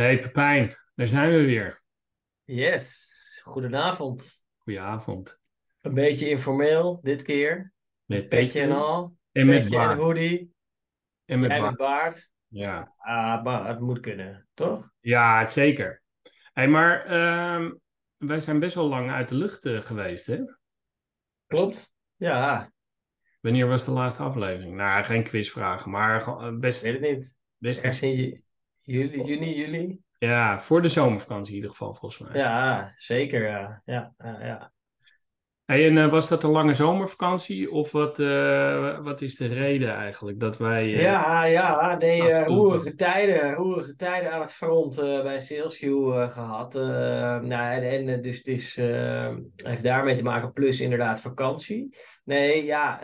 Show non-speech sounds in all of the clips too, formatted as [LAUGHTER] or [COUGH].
Hey Pepijn, daar zijn we weer. Yes, goedenavond. Goedenavond. Een beetje informeel dit keer. Met Petje en al. En met Petje en baard. hoodie. En met baard. baard. Ja. Ah, maar het moet kunnen, toch? ja, zeker. Hey, maar ehm, wij zijn best wel lang uit de lucht eh, geweest, hè? Klopt? Ja, Wanneer was de laatste aflevering? Nou, geen quizvragen, maar eh, best, weet het niet. best Ergens in juli, juni, juli? ja, voor de zomervakantie in ieder geval, volgens mij. Ja, zeker. Ja, ja, ja. Hey, en eh, was dat een lange zomervakantie of wat, eh, wat is de reden eigenlijk dat wij... eh, Ja, ja, nee, roerige tijden, roerige tijden aan het front bij SalesQ eh, gehad. Eh, nou, en, en dus eh, heeft daarmee te maken, plus inderdaad vakantie. Nee, ja,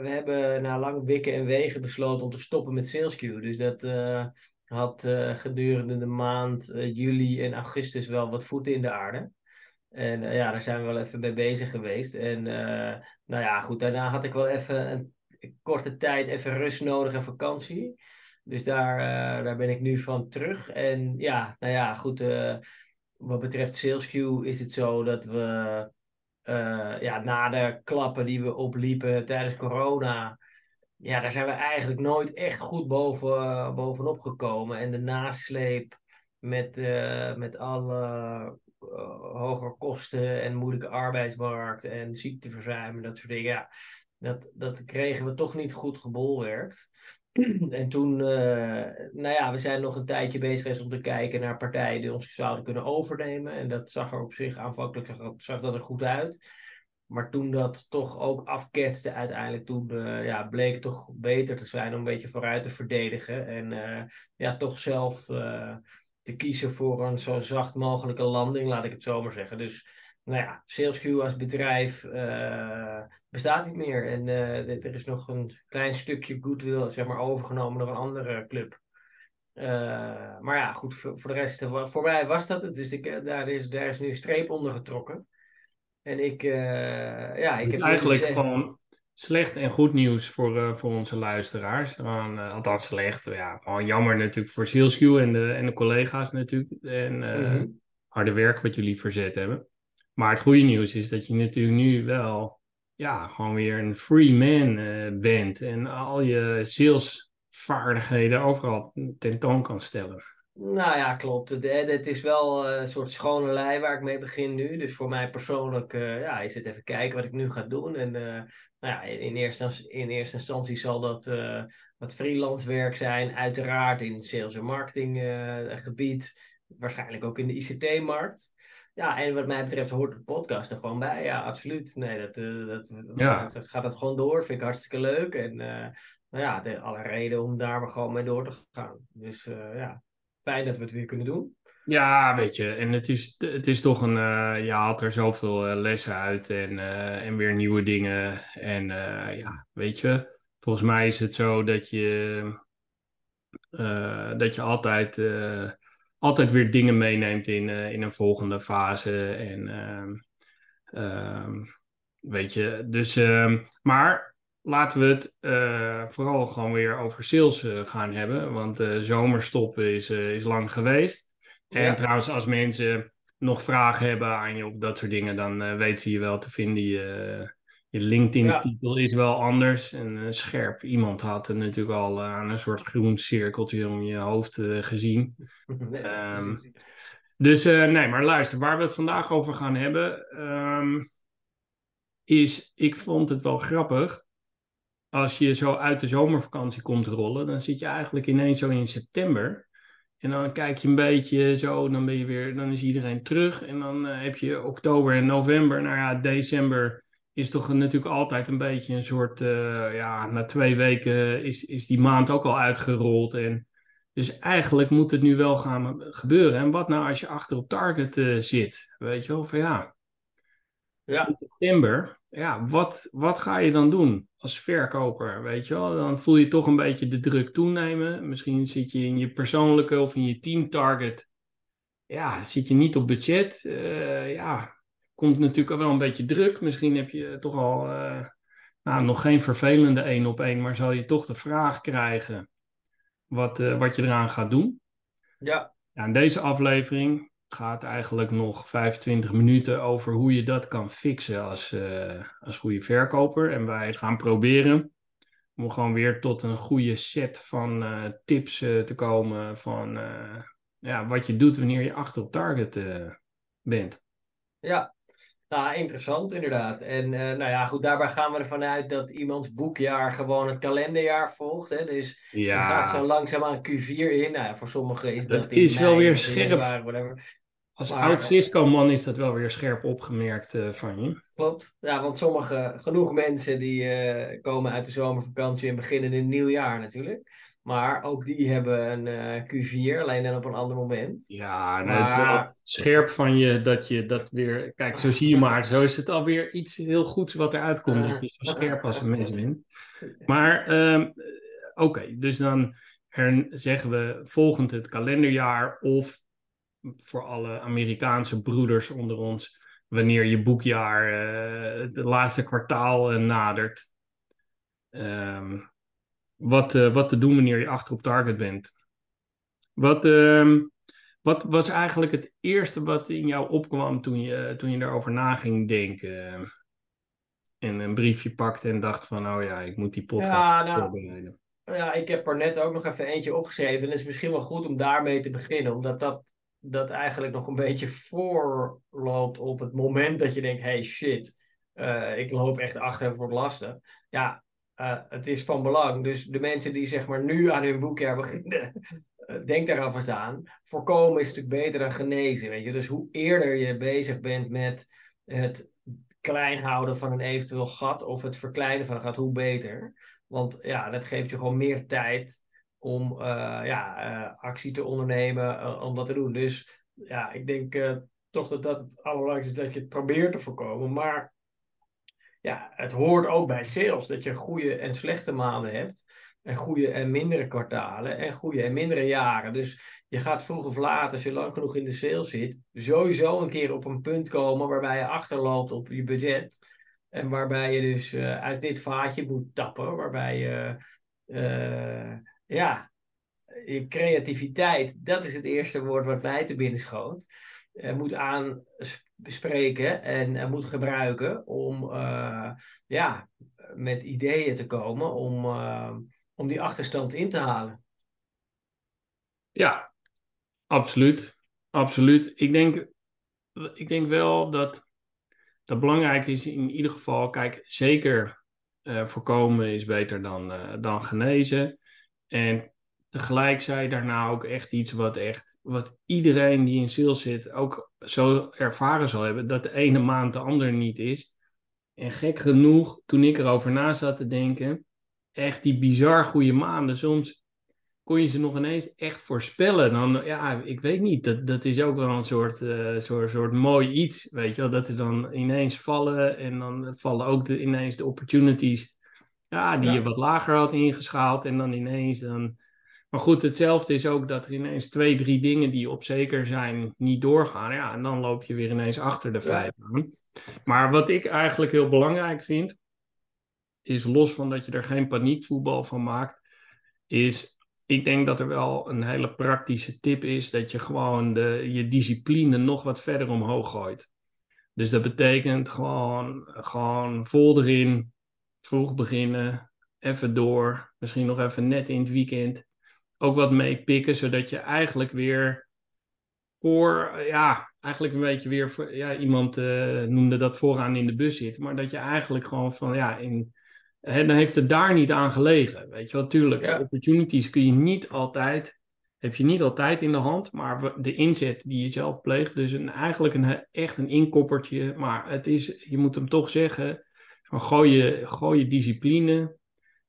we, hebben na lang wikken en wegen besloten om te stoppen met SalesQ. Dus dat had eh, gedurende de maand eh, juli en augustus wel wat voeten in de aarde. En eh, ja, daar zijn we wel even mee bezig geweest. En nou ja, goed, daarna had ik wel even een korte tijd even rust nodig en vakantie. Dus daar, daar ben ik nu van terug. En ja, nou ja, goed. wat betreft SalesQ is het zo dat we ja, na de klappen die we opliepen tijdens corona. Ja, daar zijn we eigenlijk nooit echt goed boven, bovenop gekomen. En de nasleep met, eh, met alle eh, hogere kosten en moeilijke arbeidsmarkt en ziekteverzuim en dat soort dingen. Ja, dat, dat kregen we toch niet goed gebolwerkt. [CLEARS THROAT] En toen, eh, nou ja, we zijn nog een tijdje bezig geweest om te kijken naar partijen die ons zouden kunnen overnemen. En dat zag er op zich aanvankelijk zag, zag dat er goed uit. Maar toen dat toch ook afketste uiteindelijk, toen eh, ja, bleek het toch beter te zijn om een beetje vooruit te verdedigen. En eh, ja, toch zelf eh, te kiezen voor een zo zacht mogelijke landing, laat ik het zo maar zeggen. Dus nou ja, SalesQ als bedrijf bestaat niet meer. En er is nog een klein stukje goodwill, zeg maar, overgenomen door een andere club. Maar ja, goed, voor, de rest, voor mij was dat het. Dus ik, daar, is, daar is nu een streep onder getrokken. En ik, eh, ja, ik heb is eigenlijk gewoon slecht en goed nieuws voor, eh, voor onze luisteraars. Eh, althans slecht, ja, gewoon jammer natuurlijk voor SalesQ en de, en de collega's natuurlijk. En Mhm. harde werk wat jullie verzet hebben. Maar het goede nieuws is dat je natuurlijk nu wel ja, gewoon weer een free man bent. En al je salesvaardigheden overal tentoon kan stellen. Nou ja, klopt. Het, het is wel eh, een soort schone lei waar ik mee begin nu. Dus voor mij persoonlijk eh, ja, is het even kijken wat ik nu ga doen. En eh, nou ja, in, eerste, in eerste instantie zal dat wat freelance werk zijn. Uiteraard in het sales en marketing gebied. Waarschijnlijk ook in de ICT-markt. Ja, en wat mij betreft hoort de podcast er gewoon bij. Ja, absoluut. Nee, dat, dat, Ja. dat gaat dat gewoon door. Vind ik hartstikke leuk. En nou ja, de, alle reden om daar maar gewoon mee door te gaan. Dus ja, fijn dat we het weer kunnen doen. Ja, weet je, en het is, het is toch een, eh, je haalt er zoveel eh, lessen uit en, eh, en weer nieuwe dingen. En ja, weet je, volgens mij is het zo dat je, dat je altijd, altijd weer dingen meeneemt in, in een volgende fase. En ehm, ehm, weet je, dus, ehm, maar laten we het eh, vooral gewoon weer over sales eh, gaan hebben, want eh zomerstoppen is, is lang geweest. En Ja. trouwens, als mensen nog vragen hebben aan je of dat soort dingen, dan weten ze je wel te vinden. Je, je LinkedIn-titel is wel anders. En scherp iemand had er natuurlijk al aan een soort groen cirkeltje om je hoofd gezien. [LAUGHS] Nee, Ehm, Dus nee, maar luister, waar we het vandaag over gaan hebben, ehm, is, ik vond het wel grappig. Als je zo uit de zomervakantie komt rollen, dan zit je eigenlijk ineens zo in september. En dan kijk je een beetje zo, dan ben je weer, dan is iedereen terug. En dan eh, heb je oktober en november. Nou ja, december is toch natuurlijk altijd een beetje een soort, eh, ja, na twee weken is, is die maand ook al uitgerold. En dus eigenlijk moet het nu wel gaan gebeuren. En wat nou als je achter op target eh, zit? Weet je wel, van ja, Ja, in september, ja, wat, wat ga je dan doen als verkoper? Weet je wel, dan voel je toch een beetje de druk toenemen. Misschien zit je in je persoonlijke of in je team target. Ja, zit je niet op budget. Eh, ja, komt natuurlijk wel een beetje druk. Misschien heb je toch al, eh, nou, nog geen vervelende één op één, maar zal je toch de vraag krijgen wat, eh, wat je eraan gaat doen. ja, Ja, in deze aflevering gaat eigenlijk nog 25 minuten over hoe je dat kan fixen als, uh, als goede verkoper. En wij gaan proberen om gewoon weer tot een goede set van uh, tips uh, te komen van ja, wat je doet wanneer je achter op target bent. Ja, nou, interessant inderdaad. En uh, nou ja, goed, daarbij gaan we ervan uit dat iemands boekjaar gewoon het kalenderjaar volgt. Hè? Dus ja. je gaat zo langzaam aan Q4 in. Nou, voor sommigen is dat, dat is wel weer scherp. Als maar, oud Cisco-man is dat wel weer scherp opgemerkt uh, van je. Klopt. Ja, want sommige, genoeg mensen die uh, komen uit de zomervakantie en beginnen in een nieuw jaar natuurlijk. Maar ook die hebben een uh, Q4, alleen dan op een ander moment. Ja, nou, maar... het is wel scherp van je dat je dat weer... Kijk, zo zie je maar. Zo is het alweer iets heel goeds wat eruit komt. Dat je zo [LAUGHS] scherp als een mens bent. Maar um, oké, okay, dus dan zeggen we volgend het kalenderjaar of voor alle Amerikaanse broeders onder ons, wanneer je boekjaar uh, het laatste kwartaal uh, nadert. Um, wat, uh, wat te doen wanneer je achter op target bent. Wat, uh, wat was eigenlijk het eerste wat in jou opkwam toen je, toen je daarover na ging denken? En een briefje pakte en dacht van, oh ja, ik moet die podcast ja, nou, voorbereiden. Ja, ik heb er net ook nog even eentje opgeschreven. En het is misschien wel goed om daarmee te beginnen. Omdat dat, dat eigenlijk nog een beetje voorloopt op het moment dat je denkt, hey shit, uh, ik loop echt achter en wordt lastig. Ja, uh, het is van belang. Dus de mensen die zeg maar nu aan hun boekjaar beginnen, uh, denk daar alvast aan. Voorkomen is natuurlijk beter dan genezen. Weet je? Dus hoe eerder je bezig bent met het klein houden van een eventueel gat of het verkleinen van een gat, hoe beter. Want ja, dat geeft je gewoon meer tijd om uh, ja, actie te ondernemen, om dat te doen. Dus ja, ik denk toch dat dat het allerbelangrijkste is dat je het probeert te voorkomen. Maar ja, het hoort ook bij sales dat je goede en slechte maanden hebt. En goede en mindere kwartalen. En goede en mindere jaren. Dus je gaat vroeg of laat, als je lang genoeg in de sales zit, sowieso een keer op een punt komen waarbij je achterloopt op je budget. En waarbij je dus uit dit vaatje moet tappen. Waarbij je, ja, je creativiteit, dat is het eerste woord wat mij te binnen schoot. Uh, moet aan bespreken en uh, moet gebruiken om uh, ja, met ideeën te komen om, om die achterstand in te halen. Ja, absoluut. Absoluut. Ik denk, ik denk wel dat dat belangrijk is in ieder geval, kijk, zeker voorkomen is beter dan, dan genezen. En tegelijk zei daarna ook echt iets wat echt, wat iedereen die in sales zit ook zo ervaren zal hebben, dat de ene maand de andere niet is. En gek genoeg, toen ik erover na zat te denken, echt die bizar goede maanden, soms kon je ze nog ineens echt voorspellen. Dan, ja, ik weet niet, dat, dat is ook wel een soort, uh, soort, soort mooi iets, weet je wel, dat ze dan ineens vallen en dan vallen ook de, ineens de opportunities, ja, die je wat lager had ingeschaald en dan ineens dan maar goed, hetzelfde is ook dat er ineens twee, drie dingen die op zeker zijn niet doorgaan. Ja, en dan loop je weer ineens achter de vijf aan. Maar wat ik eigenlijk heel belangrijk vind, is los van dat je er geen paniekvoetbal van maakt, is ik denk dat er wel een hele praktische tip is dat je gewoon de, je discipline nog wat verder omhoog gooit. Dus dat betekent gewoon, gewoon vol erin, vroeg beginnen, even door, misschien nog even net in het weekend. Ook wat meepikken, zodat je eigenlijk weer voor, ja, eigenlijk een beetje weer, voor, ja, iemand uh, noemde dat vooraan in de bus zit, maar dat je eigenlijk gewoon van, ja, in, hè, dan heeft het daar niet aan gelegen, weet je wel, tuurlijk, opportunities kun je niet altijd, heb je niet altijd in de hand, maar de inzet die je zelf pleegt, dus een, eigenlijk een, echt een inkoppertje, maar het is, je moet hem toch zeggen, van gooi je, gooi je discipline,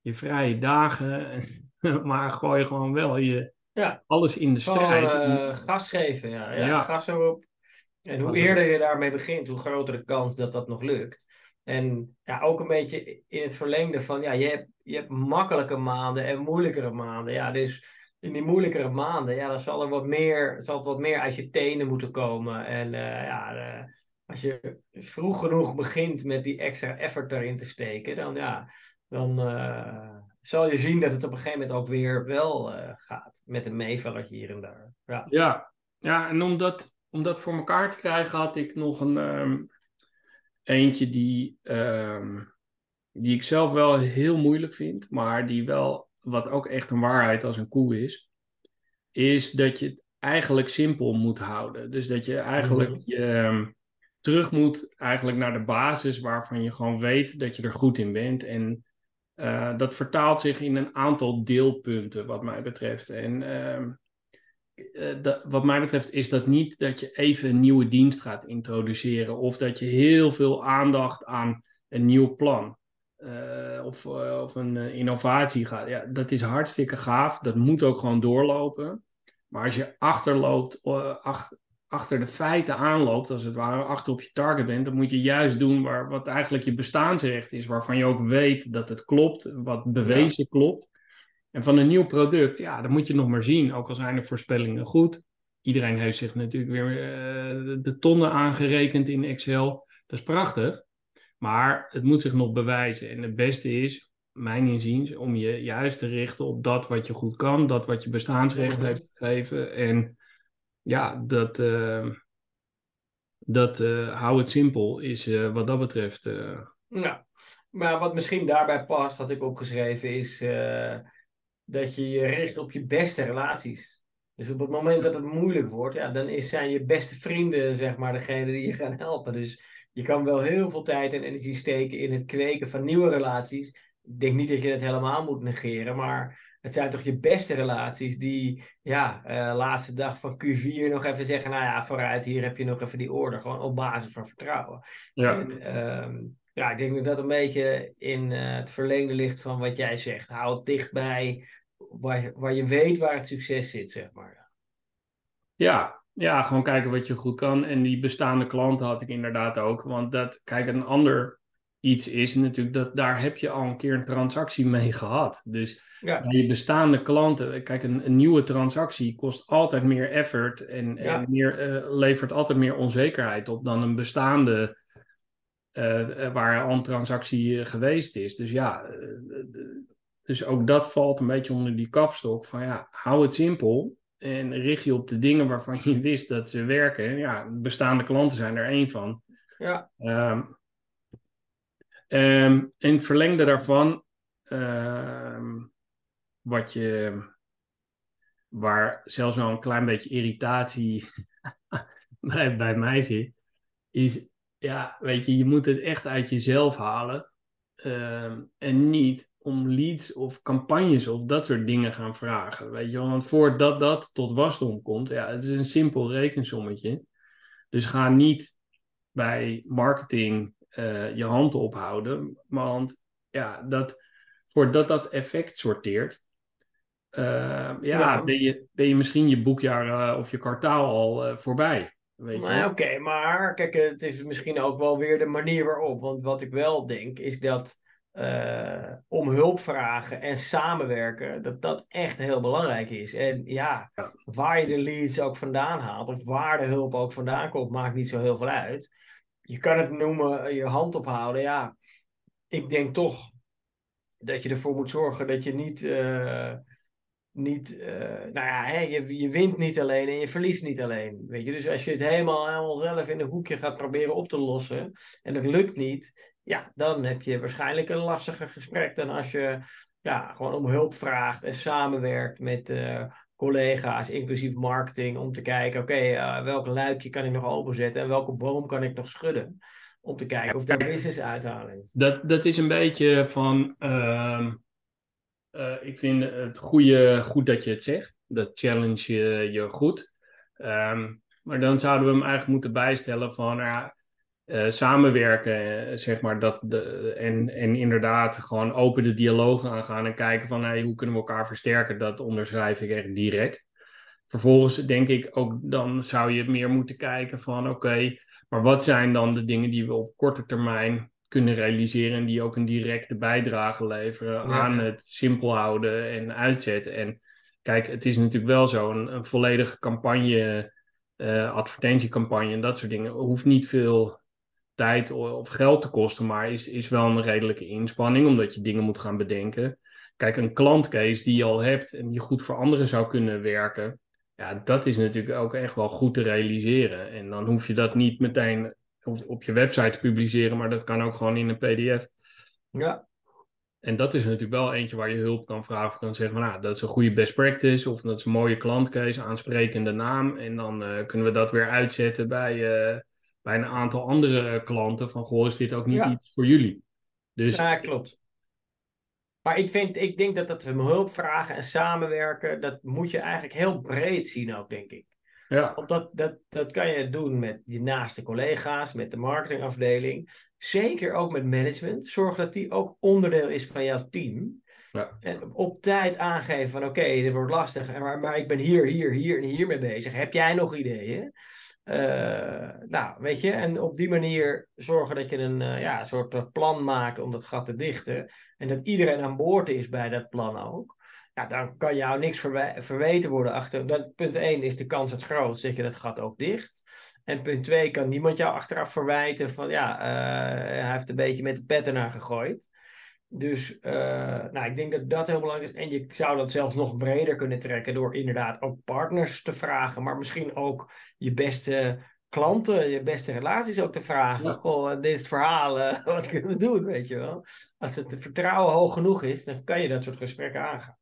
je vrije dagen, [LAUGHS] maar gooi gewoon wel je ja. alles in de strijd. Uh, gas geven, ja. ja, ja. Gas erop. En hoe eerder je daarmee begint, hoe groter de kans dat dat nog lukt. En ja, ook een beetje in het verlengde van, ja, je hebt, je hebt makkelijke maanden en moeilijkere maanden. Ja, dus in die moeilijkere maanden, ja, dan zal er wat meer, zal het wat meer uit je tenen moeten komen. En uh, ja, uh, als je vroeg genoeg begint met die extra effort erin te steken, dan ja, dan, zal je zien dat het op een gegeven moment ook weer wel uh, gaat. Met een meevallertje hier en daar. Ja. ja, ja, en om dat, om dat voor elkaar te krijgen had ik nog een ehm, eentje die, ehm, die ik zelf wel heel moeilijk vind, maar die wel, wat ook echt een waarheid als een koe is, is dat je het eigenlijk simpel moet houden. Dus dat je eigenlijk Mhm. je, ehm, terug moet eigenlijk naar de basis waarvan je gewoon weet dat je er goed in bent. En eh, dat vertaalt zich in een aantal deelpunten, wat mij betreft. En ehm, eh, wat mij betreft is dat niet dat je even een nieuwe dienst gaat introduceren of dat je heel veel aandacht aan een nieuw plan eh, of, of een innovatie gaat. Ja, dat is hartstikke gaaf. Dat moet ook gewoon doorlopen. Maar als je achterloopt, ach- achter de feiten aanloopt, als het ware, achter op je target bent, dan moet je juist doen waar, wat eigenlijk je bestaansrecht is, waarvan je ook weet dat het klopt, wat bewezen klopt. En van een nieuw product, ja, dat moet je nog maar zien. Ook al zijn de voorspellingen goed. Iedereen heeft zich natuurlijk weer eh, de tonnen aangerekend in Excel. Dat is prachtig. Maar het moet zich nog bewijzen. En het beste is, mijn inziens, om je juist te richten op dat wat je goed kan. Dat wat je bestaansrecht heeft gegeven. En ja, dat, eh, dat eh, hou het simpel is eh, wat dat betreft. eh, Ja, maar wat misschien daarbij past, had ik opgeschreven, is dat je je richt op je beste relaties. Dus op het moment dat het moeilijk wordt, ja, dan zijn je beste vrienden, zeg maar, degene die je gaan helpen. Dus je kan wel heel veel tijd en energie steken in het kweken van nieuwe relaties. Ik denk niet dat je het helemaal moet negeren, maar het zijn toch je beste relaties die, ja, eh, laatste dag van Q4 nog even zeggen, nou ja, vooruit, hier heb je nog even die order, gewoon op basis van vertrouwen. ja. En, ehm, ja, ik denk dat dat een beetje in eh, het verlengde ligt van wat jij zegt. Hou het dichtbij waar, je- waar je weet waar het succes zit, zeg maar. Ja, ja, gewoon kijken wat je goed kan. En die bestaande klanten had ik inderdaad ook. Want dat, kijk, een ander iets is natuurlijk dat daar heb je al een keer een transactie mee [LAUGHS] gehad. Dus Ja, bij je bestaande klanten, kijk, een, een nieuwe transactie kost altijd meer effort en, Ja. en meer, eh, levert altijd meer onzekerheid op dan een bestaande eh, eh, waar al een transactie geweest is. Dus ja, dus ook dat valt een beetje onder die kapstok van ja, hou het simpel en richt je op de dingen waarvan je [LAUGHS] wist dat ze werken. En Ja, bestaande klanten zijn er één van. ja, Ehm ehm, in het verlengde daarvan, ehm, wat je, waar zelfs wel een klein beetje irritatie [LAUGHS] bij, bij mij zit, is, ja, weet je, je moet het echt uit jezelf halen. ehm, en niet om leads of campagnes of dat soort dingen gaan vragen. Weet je want voordat dat tot wasdom komt, ja, het is een simpel rekensommetje. Dus ga niet bij marketing eh, je hand ophouden. Want ja, dat, voordat dat effect sorteert, eh, ja, Ja. Ben, je, ben je misschien je boekjaar eh, of je kwartaal al voorbij. Weet maar oké, maar kijk, het is misschien ook wel weer de manier waarop. Want wat ik wel denk, is dat om hulp vragen en samenwerken, dat dat echt heel belangrijk is. En ja, Ja. waar je de leads ook vandaan haalt, of waar de hulp ook vandaan komt, maakt niet zo heel veel uit. Je kan het noemen, eh, je hand ophouden. Ja, ik denk toch dat je ervoor moet zorgen dat je niet. eh, niet, eh, nou ja, hè, je, je wint niet alleen en je verliest niet alleen. Weet je? Dus als je het helemaal, helemaal zelf in een hoekje gaat proberen op te lossen en dat lukt niet, ja, dan heb je waarschijnlijk een lastiger gesprek dan als je ja, gewoon om hulp vraagt en samenwerkt met collega's, inclusief marketing, om te kijken, oké, eh, welk luikje kan ik nog openzetten en welke boom kan ik nog schudden? Om te kijken of daar business uithalen is. Dat, dat is een beetje van. ehm, eh, ik vind het goede, goed dat je het zegt. Dat challenge je, je goed. Ehm, maar dan zouden we hem eigenlijk moeten bijstellen van. Eh, samenwerken, eh, zeg maar. Dat de, en, en inderdaad gewoon open de dialoog aangaan. En kijken van hey, hoe kunnen we elkaar versterken. Dat onderschrijf ik echt direct. Vervolgens denk ik ook, dan zou je meer moeten kijken van oké, maar wat zijn dan de dingen die we op korte termijn kunnen realiseren en die ook een directe bijdrage leveren Ja. aan het simpel houden en uitzetten. En kijk, het is natuurlijk wel zo, een, een volledige campagne, eh, advertentiecampagne en dat soort dingen, hoeft niet veel tijd of geld te kosten, maar is, is wel een redelijke inspanning, omdat je dingen moet gaan bedenken. Kijk, een klantcase die je al hebt en die goed voor anderen zou kunnen werken, Ja, dat is natuurlijk ook echt wel goed te realiseren. En dan hoef je dat niet meteen op, op je website te publiceren, maar dat kan ook gewoon in een PDF. Ja. En dat is natuurlijk wel eentje waar je hulp kan vragen. Of kan zeggen, van, nou, dat is een goede best practice. Of dat is een mooie klantcase, aansprekende naam. En dan uh, kunnen we dat weer uitzetten bij, uh, bij een aantal andere klanten. Van, goh, is dit ook niet Ja. iets voor jullie? Dus Ja, klopt. Maar ik, vind, ik denk dat dat we hulp vragen en samenwerken, dat moet je eigenlijk heel breed zien ook, denk ik. ja, Want dat, dat, dat kan je doen met je naaste collega's, met de marketingafdeling. Zeker ook met management. Zorg dat die ook onderdeel is van jouw team. Ja. En op tijd aangeven van oké, dit wordt lastig, maar, maar ik ben hier, hier, hier en hier mee bezig. Heb jij nog ideeën? Eh, nou, weet je, en op die manier zorgen dat je een eh, ja, soort eh, plan maakt om dat gat te dichten. En dat iedereen aan boord is bij dat plan ook. Ja, dan kan jou niks verwe- verweten worden achter. Dat, punt 1 is de kans het grootst dat je dat gat ook dicht. En punt 2 kan niemand jou achteraf verwijten van ja, hij heeft een beetje met de pet ernaar gegooid. Dus eh, nou, ik denk dat dat heel belangrijk is. En je zou dat zelfs nog breder kunnen trekken door inderdaad ook partners te vragen, maar misschien ook je beste klanten, je beste relaties ook te vragen. Ja. Goh, dit is het verhaal, eh, [LAUGHS] wat kunnen we doen, weet je wel. Als het vertrouwen hoog genoeg is, dan kan je dat soort gesprekken aangaan.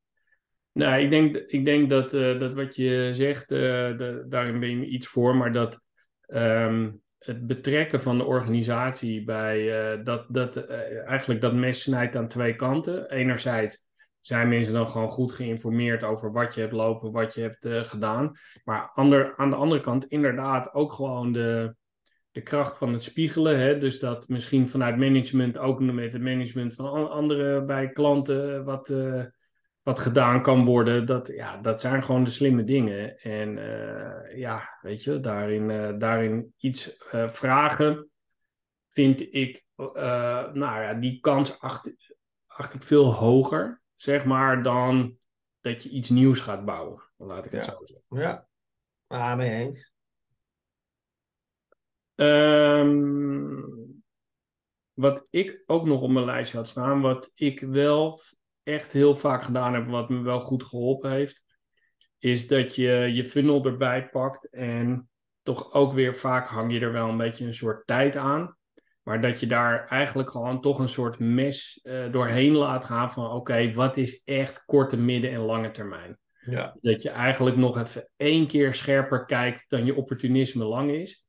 Nou, ik denk, ik denk dat, eh, dat wat je zegt, de- daarin ben je iets voor, maar dat ehm, het betrekken van de organisatie bij eh, dat, dat eh, eigenlijk dat mes snijdt aan twee kanten. Enerzijds zijn mensen dan gewoon goed geïnformeerd over wat je hebt lopen, wat je hebt eh, gedaan. Maar ander, aan de andere kant inderdaad ook gewoon de, de kracht van het spiegelen. Hè? Dus dat misschien vanuit management ook met het management van an- anderen bij klanten wat... wat gedaan kan worden, dat, ja, dat zijn gewoon de slimme dingen. En eh, ja, weet je, daarin, eh, daarin iets eh, vragen, vind ik, nou ja, die kans acht, acht ik veel hoger, zeg maar, dan dat je iets nieuws gaat bouwen. Laat ik het Ja. zo zeggen. Ja, ah, mee eens. Ehm, wat ik ook nog op mijn lijstje had staan, wat ik wel echt heel vaak gedaan heb, wat me wel goed geholpen heeft, is dat je je funnel erbij pakt en toch ook weer vaak hang je er wel een beetje een soort tijd aan. Maar dat je daar eigenlijk gewoon toch een soort mes eh, doorheen laat gaan van oké, wat is echt korte, midden en lange termijn? Ja, Dat je eigenlijk nog even één keer scherper kijkt dan je opportunisme lang is.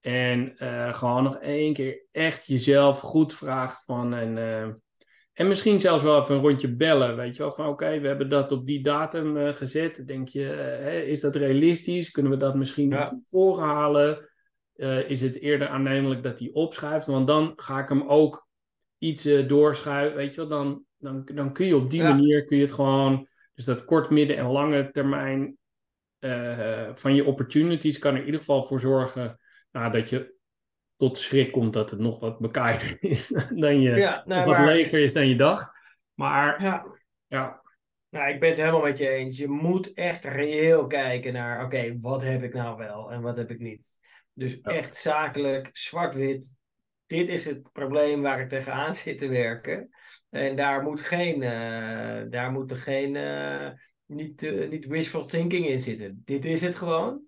En eh, gewoon nog één keer echt jezelf goed vraagt van. En, eh, en misschien zelfs wel even een rondje bellen. Weet je wel, van oké, we hebben dat op die datum eh, gezet. Denk je, eh, hè, is dat realistisch? Kunnen we dat misschien Ja. iets naar voren halen? Eh, is het eerder aannemelijk dat hij opschuift? Want dan ga ik hem ook iets doorschuiven. Weet je wel, dan, dan, dan kun je op die Ja. manier kun je het gewoon. Dus dat kort, midden en lange termijn van je opportunities kan er in ieder geval voor zorgen nou, dat je tot schrik komt dat het nog wat bekaaid [LAUGHS] is dan je, ja nou, of wat maar, leger is dan je dacht. Maar ja, ja, nou, ik ben het helemaal met je eens. Je moet echt reëel kijken naar, oké, wat heb ik nou wel en wat heb ik niet. Dus Ja. echt zakelijk, zwart-wit. Dit is het probleem waar ik tegenaan [LAUGHS] zit te werken. En daar moet geen, eh, daar moet er geen, eh, niet, eh, niet wishful thinking in zitten. Dit is het gewoon.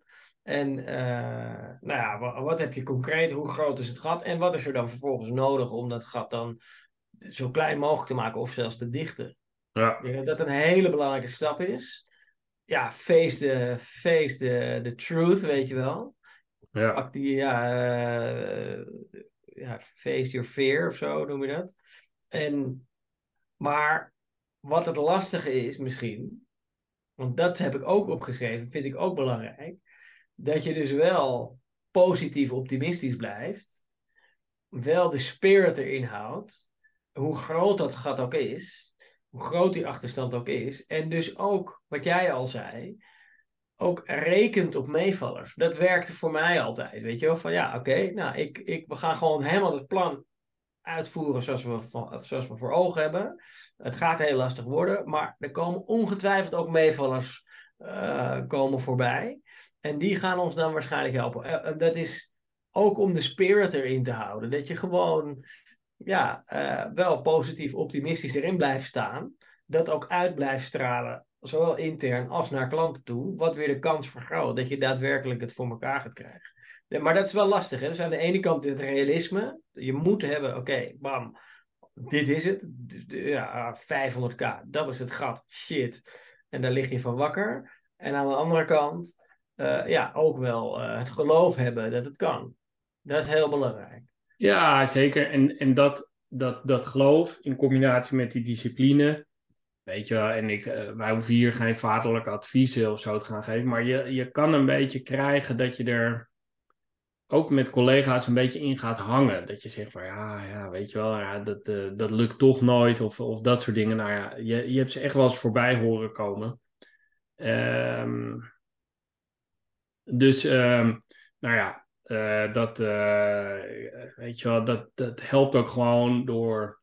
En eh, nou ja, wa- wat heb je concreet? Hoe groot is het gat? En wat is er dan vervolgens nodig om dat gat dan zo klein mogelijk te maken of zelfs te dichten? ja, Ik denk dat dat een hele belangrijke stap is. Ja, face the, face the, the truth, weet je wel. ja, Pak die, ja, eh, ja, face your fear of zo noem je dat. En, maar wat het lastige is misschien, want dat heb ik ook opgeschreven, vind ik ook belangrijk, dat je dus wel positief optimistisch blijft, wel de spirit erin houdt, hoe groot dat gat ook is, hoe groot die achterstand ook is, en dus ook, wat jij al zei, ook rekent op meevallers. Dat werkte voor mij altijd, weet je wel, van ja, oké, nou, ik, ik, we gaan gewoon helemaal het plan uitvoeren zoals we, zoals we voor ogen hebben. Het gaat heel lastig worden, maar er komen ongetwijfeld ook meevallers eh, komen voorbij. En die gaan ons dan waarschijnlijk helpen. Eh, eh, dat is ook om de spirit erin te houden. Dat je gewoon ja, eh, wel positief optimistisch erin blijft staan. Dat ook uit blijft stralen zowel intern als naar klanten toe, wat weer de kans vergroot dat je daadwerkelijk het voor elkaar gaat krijgen. Maar dat is wel lastig. Hè? Dus aan de ene kant het realisme. Je moet hebben, oké, bam, dit is het. Ja, 500k, dat is het gat. Shit. En daar lig je van wakker. En aan de andere kant, uh, ja, ook wel uh, het geloof hebben dat het kan. Dat is heel belangrijk. Ja, zeker. En, en dat, dat, dat geloof in combinatie met die discipline. Weet je, en ik, uh, wij hoeven hier geen vaderlijk advies of zo te gaan geven. Maar je, je kan een beetje krijgen dat je er ook met collega's een beetje in gaat hangen. Dat je zegt van ja, ja weet je wel, dat, dat lukt toch nooit of, of dat soort dingen. Nou ja, je, je hebt ze echt wel eens voorbij horen komen. Um, dus, um, nou ja, uh, dat, uh, weet je wel, dat, dat helpt ook gewoon door,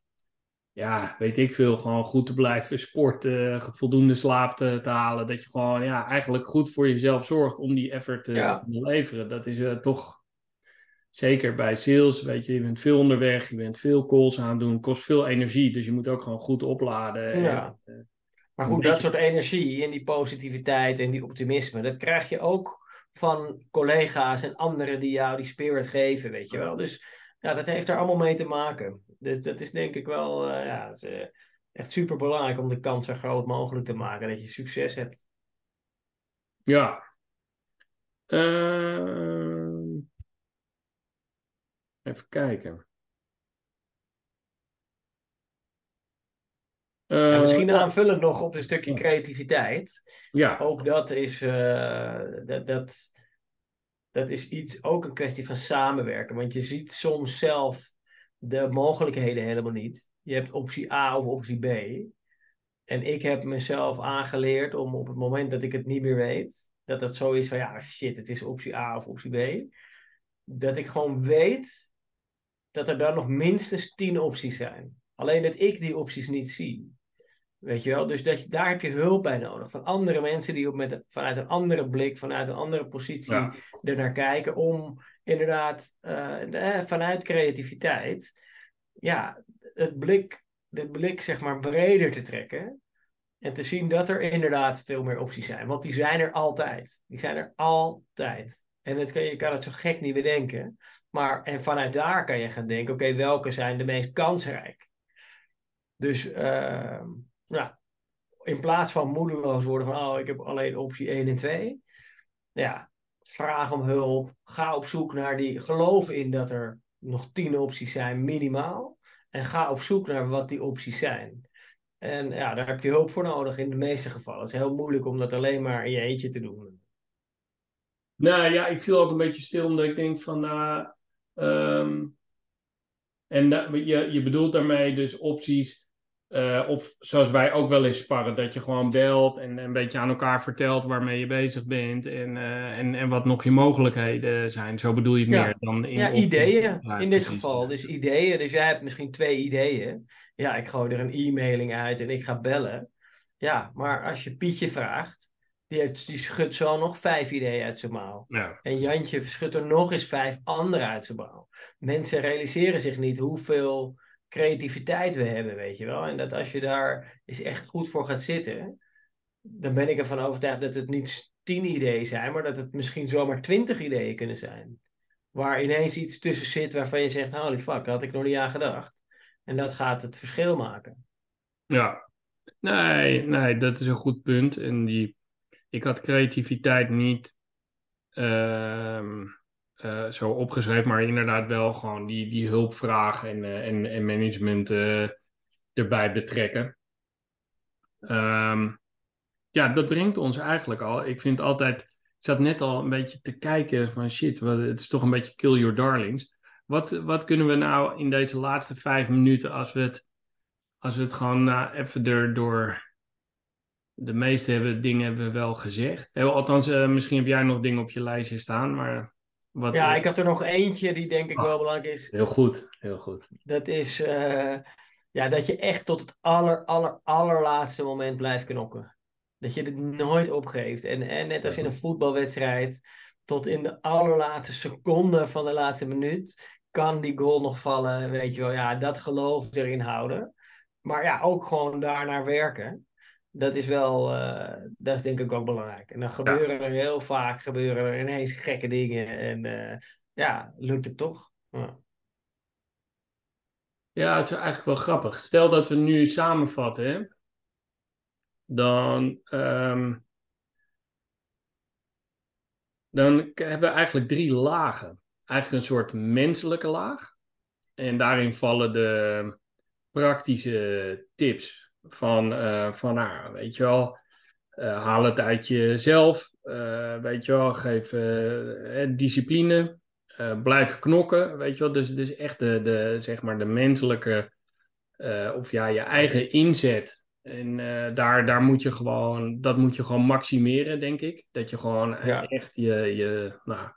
ja, weet ik veel, gewoon goed te blijven sporten, voldoende slaap te, te halen. Dat je gewoon, ja, eigenlijk goed voor jezelf zorgt om die effort ja. te leveren. Dat is toch zeker bij sales, weet je, je bent veel onderweg, je bent veel calls aan het doen, kost veel energie, dus je moet ook gewoon goed opladen. Ja. En, maar goed, dat soort energie en die positiviteit en die optimisme, dat krijg je ook van collega's en anderen die jou die spirit geven, weet je wel. Dus ja, dat heeft er allemaal mee te maken. Dus dat is denk ik wel, uh, ja, is, uh, echt super belangrijk om de kans zo groot mogelijk te maken dat je succes hebt. Ja. Uh... Even kijken. Uh, misschien aanvullend nog op een stukje creativiteit. Ja. Ook dat is, uh, dat, dat, dat is iets, ook een kwestie van samenwerken. Want je ziet soms zelf de mogelijkheden helemaal niet. Je hebt optie A of optie B. En ik heb mezelf aangeleerd om op het moment dat ik het niet meer weet, dat het zo is van ja, shit, het is optie A of optie B. Dat ik gewoon weet dat er dan nog minstens tien opties zijn. Alleen dat ik die opties niet zie. Weet je wel? Dus dat, daar heb je hulp bij nodig. Van andere mensen die op met, vanuit een andere blik, vanuit een andere positie ja. er naar kijken. Om inderdaad uh, vanuit creativiteit ja, het blik, de blik zeg maar breder te trekken. En te zien dat er inderdaad veel meer opties zijn. Want die zijn er altijd. Die zijn er altijd. En het kan, je kan het zo gek niet bedenken. Maar en vanuit daar kan je gaan denken: oké, okay, welke zijn de meest kansrijk? Dus nou, in plaats van moedeloos worden van: oh, ik heb alleen optie 1 en 2. Ja, vraag om hulp. Ga op zoek naar die. Geloof in dat er nog 10 opties zijn, minimaal. En ga op zoek naar wat die opties zijn. En ja, daar heb je hulp voor nodig in de meeste gevallen. Het is heel moeilijk om dat alleen maar in je eentje te doen. Nou ja, ik viel altijd een beetje stil omdat ik denk van. Uh, en da, je, je bedoelt daarmee dus opties. Uh, of zoals wij ook wel eens sparren, dat je gewoon belt en een beetje aan elkaar vertelt waarmee je bezig bent en, uh, en, en wat nog je mogelijkheden zijn. Zo bedoel je het ja. meer dan in Ja, ideeën ja, in dit geval. Dus ideeën. Dus jij hebt misschien twee ideeën. Ja, ik gooi er een e-mailing uit en ik ga bellen. Ja, maar als je Pietje vraagt, die, heeft, die schudt zo nog vijf ideeën uit zijn mouw. Ja. En Jantje schudt er nog eens vijf andere uit zijn mouw. Mensen realiseren zich niet hoeveel creativiteit we hebben, weet je wel. En dat als je daar eens echt goed voor gaat zitten, dan ben ik ervan overtuigd dat het niet tien ideeën zijn, maar dat het misschien zomaar twintig ideeën kunnen zijn. Waar ineens iets tussen zit waarvan je zegt, holy fuck, had ik nog niet aan gedacht. En dat gaat het verschil maken. Ja, nee, nee, dat is een goed punt. En die, ik had creativiteit niet uh, uh, zo opgeschreven, maar inderdaad wel gewoon die, die hulpvraag en, uh, en, en management uh, erbij betrekken. Um, ja, dat brengt ons eigenlijk al. Ik vind altijd, ik zat net al een beetje te kijken van shit, het is toch een beetje kill your darlings. Wat, wat kunnen we nou in deze laatste vijf minuten, als we het, als we het gewoon even erdoor de meeste hebben, dingen hebben we wel gezegd. Althans, misschien heb jij nog dingen op je lijstje staan, maar... Wat, ja, ik heb er nog eentje die denk ik oh, wel belangrijk is. Heel goed, heel goed. Dat is uh, ja, dat je echt tot het aller, aller, allerlaatste moment blijft knokken. Dat je het nooit opgeeft. En, en net als in een voetbalwedstrijd, tot in de allerlaatste seconde van de laatste minuut kan die goal nog vallen. Weet je wel, ja, dat geloof erin houden. Maar ja, ook gewoon daarnaar werken. Dat is wel, uh, dat is denk ik ook belangrijk. En dan gebeuren er heel vaak gebeuren er ineens gekke dingen. En uh, ja, lukt het toch? Ja. ja. het is eigenlijk wel grappig. Stel dat we nu samenvatten, hè? dan, um, dan hebben we eigenlijk drie lagen. Eigenlijk een soort menselijke laag. En daarin vallen de praktische tips van, uh, van nou, weet je wel, uh, haal het uit jezelf, uh, weet je wel, geef discipline, blijf knokken, weet je wel. Dus, dus echt de, de, zeg maar de menselijke, of ja, je eigen inzet. En daar, daar moet je gewoon, dat moet je gewoon maximeren, denk ik. Dat je gewoon echt je, je, nou,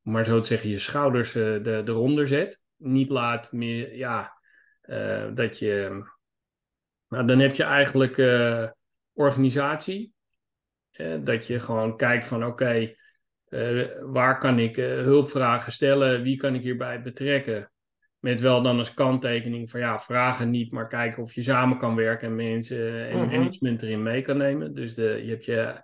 maar zo te zeggen, je schouders de, eronder zet. Niet laat meer, ja, dat je nou, dan heb je eigenlijk uh, organisatie. Uh, dat je gewoon kijkt van oké, uh, waar kan ik hulpvragen stellen? Wie kan ik hierbij betrekken? Met wel dan als kanttekening van ja, vragen niet, maar kijken of je samen kan werken en mensen en mhm. management erin mee kan nemen. Dus de, je hebt je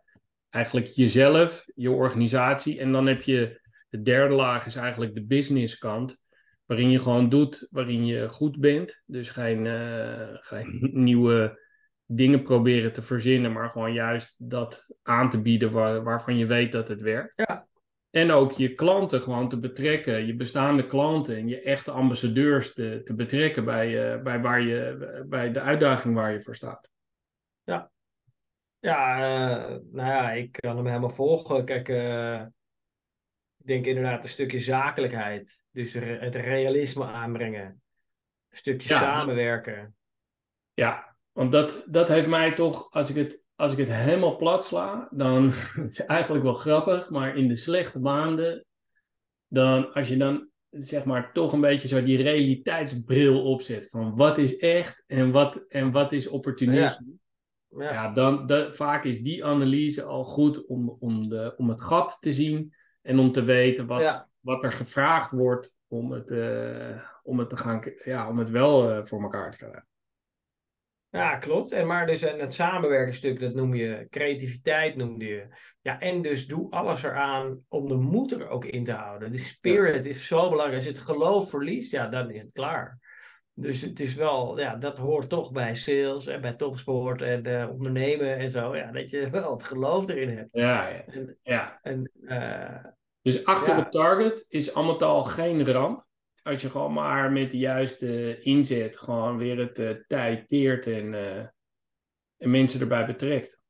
eigenlijk jezelf, je organisatie en dan heb je de derde laag is eigenlijk de business kant waarin je gewoon doet waarin je goed bent. Dus geen, uh, geen nieuwe dingen proberen te verzinnen, maar gewoon juist dat aan te bieden waar, waarvan je weet dat het werkt. Ja. En ook je klanten gewoon te betrekken, je bestaande klanten en je echte ambassadeurs te, te betrekken bij, uh, bij, waar je, bij de uitdaging waar je voor staat. Ja, ja uh, nou ja, ik kan hem helemaal volgen. Kijk, denk inderdaad een stukje zakelijkheid. Dus het realisme aanbrengen. Een stukje samenwerken. Ja, want dat, dat heeft mij toch, als ik het, als ik het helemaal plat sla, dan [LAUGHS] het is eigenlijk wel grappig, maar in de slechte maanden, dan als je dan zeg maar toch een beetje zo die realiteitsbril opzet van wat is echt en wat, en wat is opportunisme. Ja. ja. dan dat, vaak is die analyse al goed om, om, de, om het gat te zien en om te weten wat, wat er gevraagd wordt om het, uh, om het, te gaan, ja, om het wel uh, voor elkaar te krijgen. Ja, klopt. En maar dus en het samenwerkingsstuk, dat noem je creativiteit, noemde je. Ja, en dus doe alles eraan om de moed er ook in te houden. De spirit is zo belangrijk. Als je het geloof verliest, ja, dan is het klaar. Dus het is wel, ja, dat hoort toch bij sales en bij topsport en uh, ondernemen en zo. Ja, dat je wel het geloof erin hebt. Ja, ja. En, ja. En, dus achter ja. op target is allemaal al geen ramp. Als je gewoon maar met de juiste inzet gewoon weer het uh, tijd keert en, uh, en mensen erbij betrekt.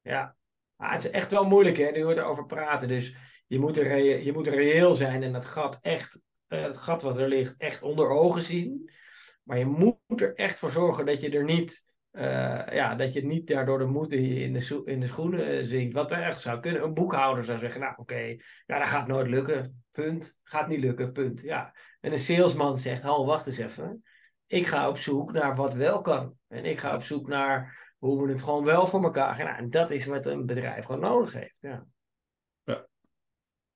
Ja, ah, het is echt wel moeilijk hè, nu we erover praten. Dus je moet, er, je moet reëel zijn en dat gat echt, uh, het gat wat er ligt, echt onder ogen zien. Maar je moet er echt voor zorgen dat je er niet ja, dat je niet daardoor de moed in de, in de schoenen uh, zinkt. Wat er echt zou kunnen. Een boekhouder zou zeggen, nou oké, okay, ja, dat gaat nooit lukken. Punt. Gaat niet lukken, punt. Ja. En een salesman zegt, hou, wacht eens even. Ik ga op zoek naar wat wel kan. En ik ga op zoek naar hoe we het gewoon wel voor elkaar gaan. Nou, en dat is wat een bedrijf gewoon nodig heeft. Ja. ja.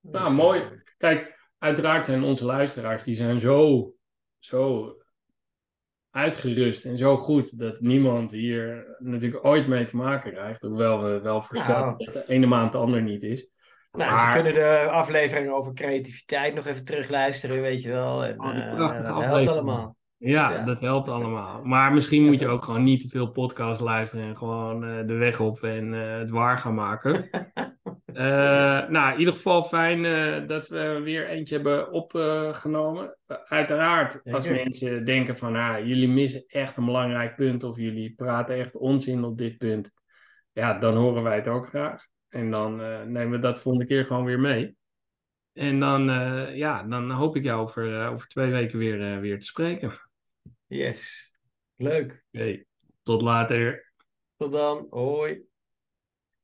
Nou, dus, mooi. Eh, Kijk, uiteraard zijn onze luisteraars, die zijn zo, zo uitgerust en zo goed dat niemand hier natuurlijk ooit mee te maken krijgt. Hoewel we wel voorspellen nou. dat de ene maand de ander niet is. Nou, maar... ze kunnen de aflevering over creativiteit nog even terugluisteren, weet je wel. En, oh, uh, dat helpt allemaal. Ja, dat helpt allemaal. Maar misschien moet je ook gewoon niet te veel podcast luisteren en gewoon uh, de weg op en uh, het waar gaan maken. Uh, [LAUGHS] nou, in ieder geval fijn dat we weer eentje hebben opgenomen. Uiteraard, als mensen denken van, ah, jullie missen echt een belangrijk punt of jullie praten echt onzin op dit punt, ja, dan horen wij het ook graag. En dan nemen we dat volgende keer gewoon weer mee. En dan, ja, dan hoop ik jou over, over twee weken weer, weer te spreken. Yes, leuk. Oké, tot later. Tot dan, hoi.